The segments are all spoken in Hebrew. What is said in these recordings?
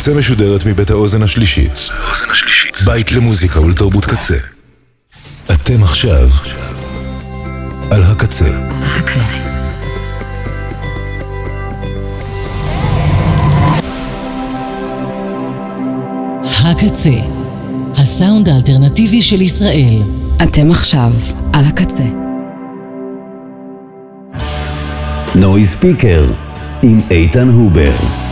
הקצה משודרת מבית האוזן השלישית. בית למוזיקה ולתרבות קצה. אתם עכשיו על הקצה. הקצה. הקצה, הסאונד האלטרנטיבי של ישראל. אתם עכשיו על הקצה. נוי ספיקר עם איתן הובר.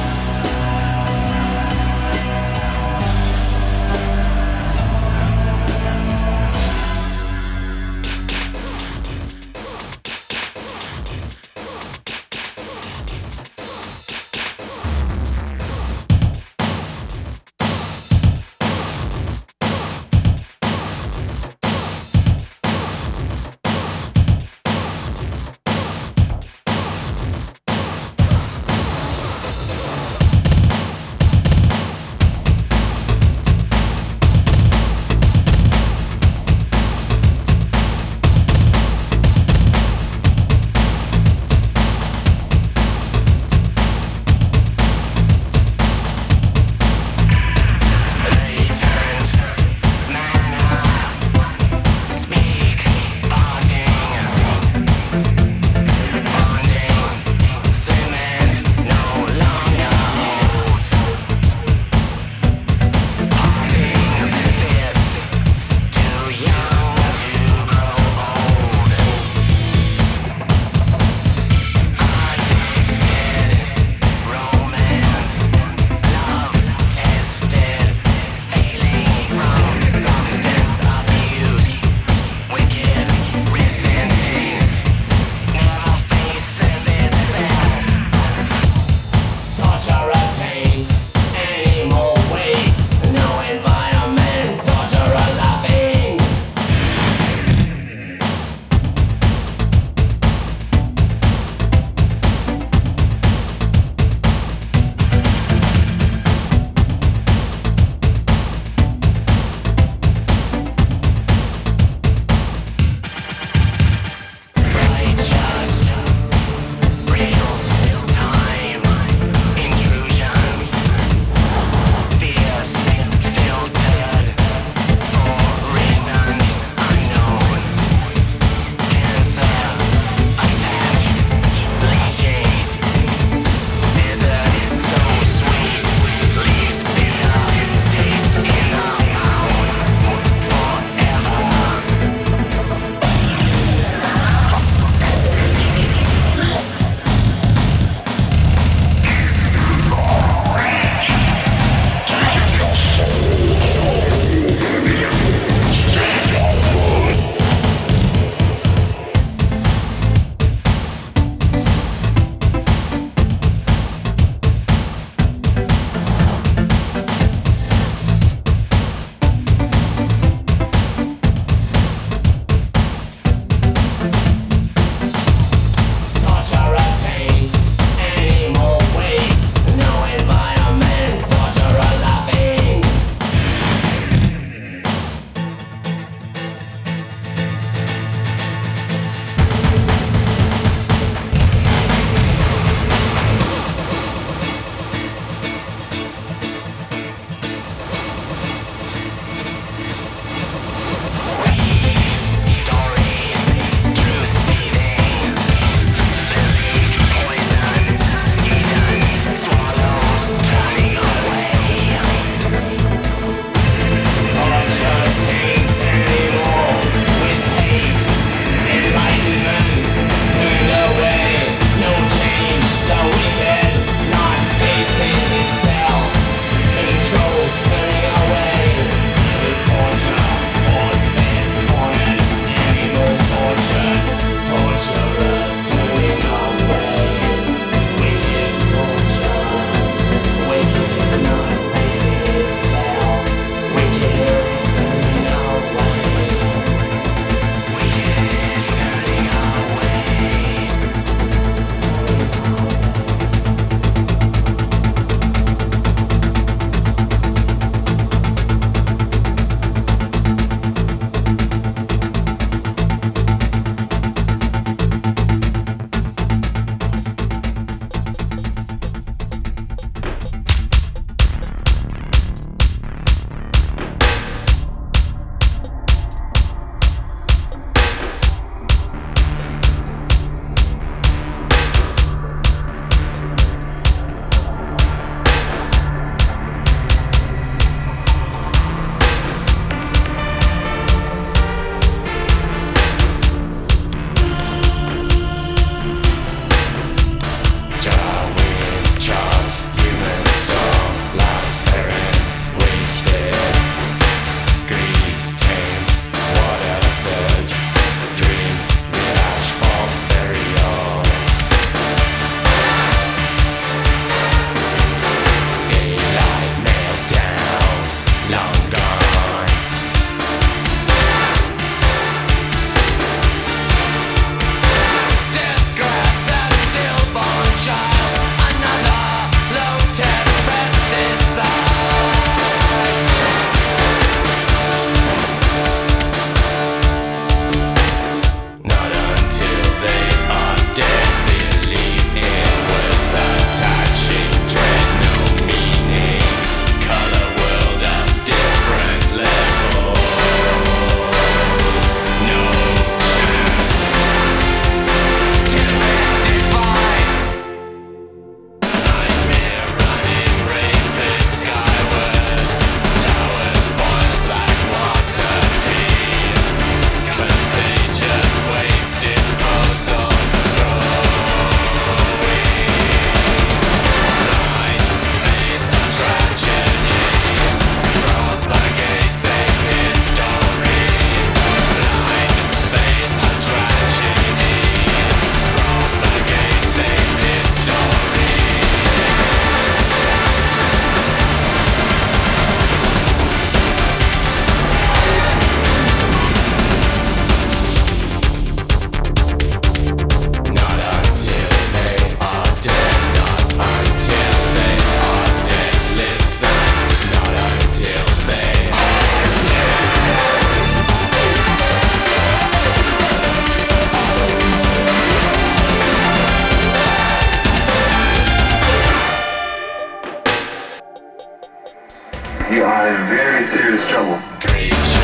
You are in very serious trouble.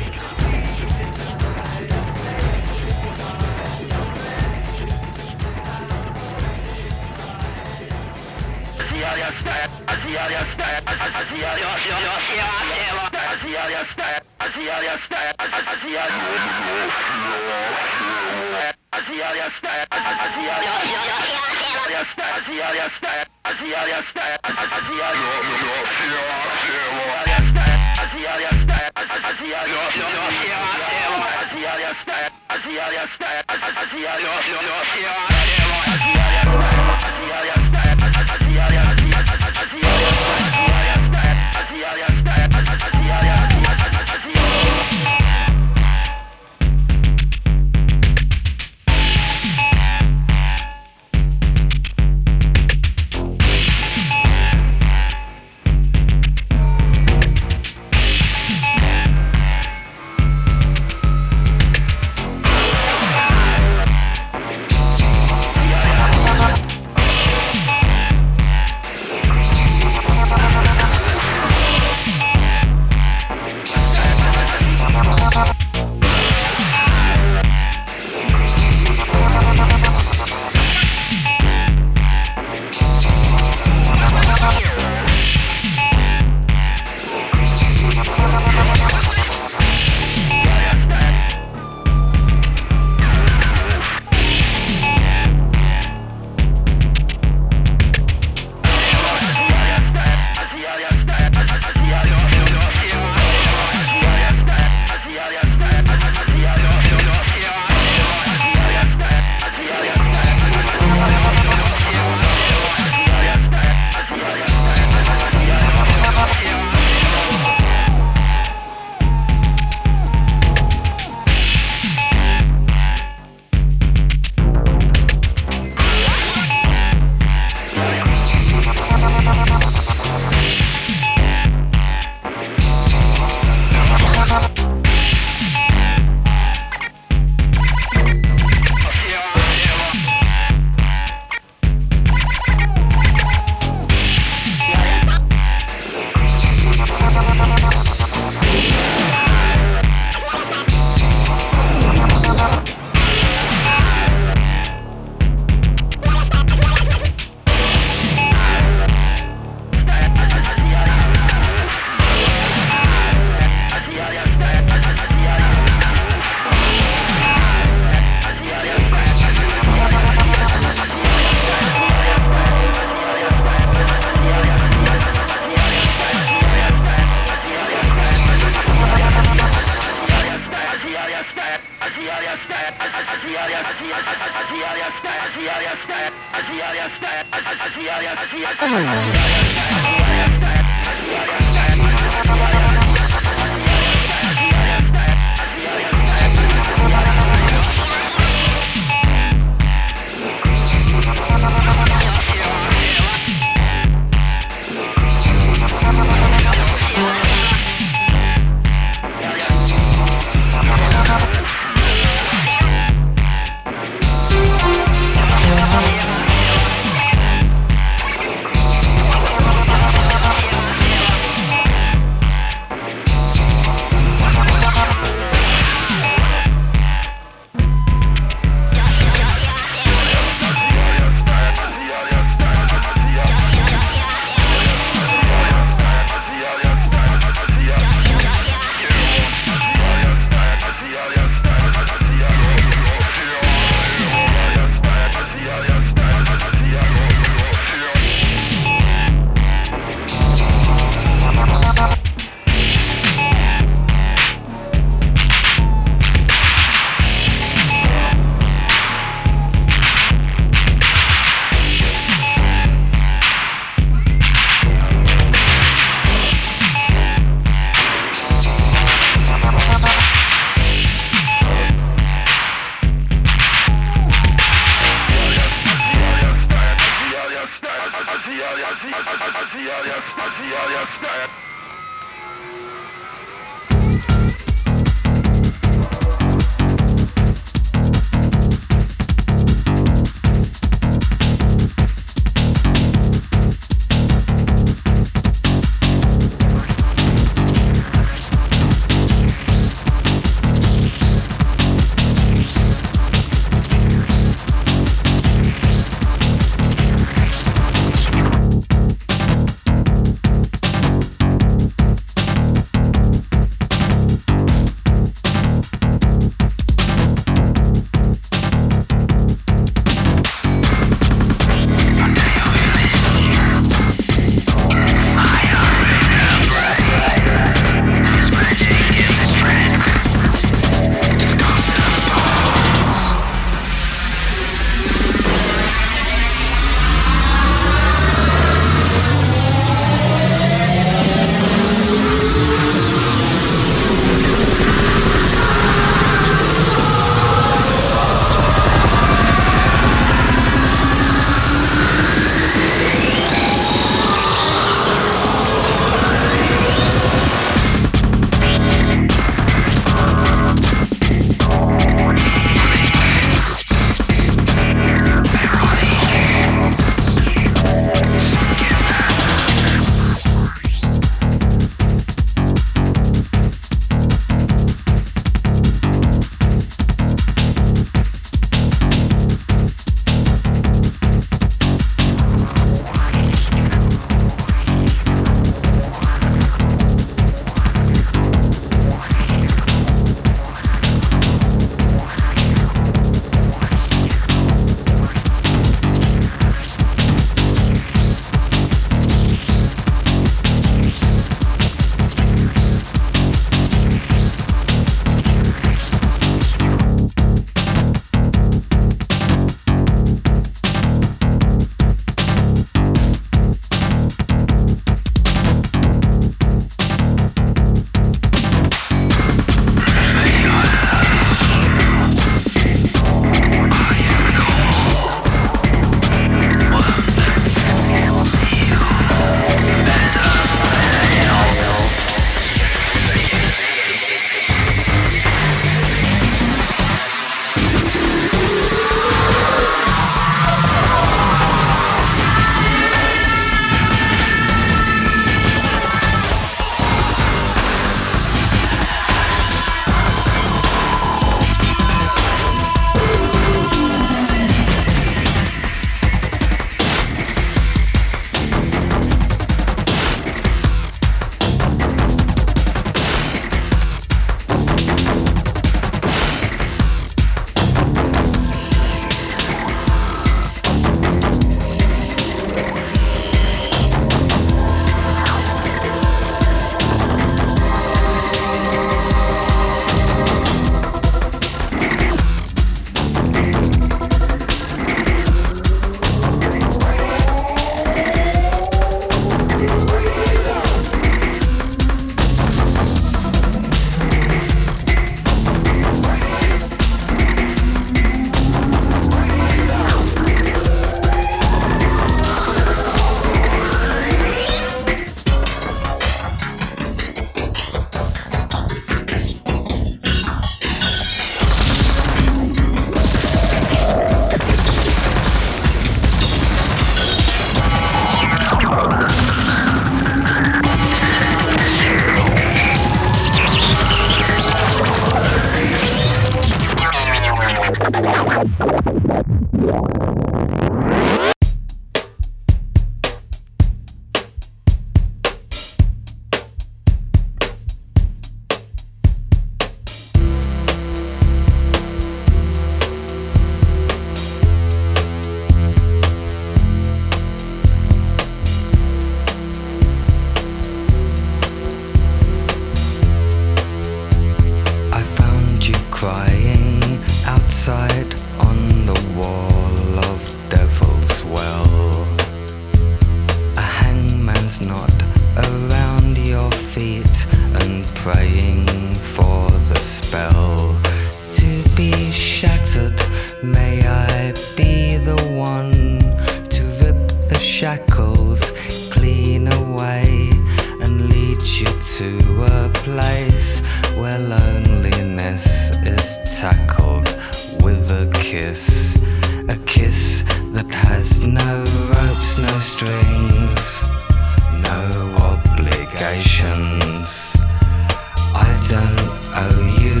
Owe you,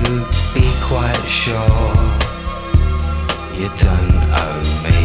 be quite sure. You don't owe me.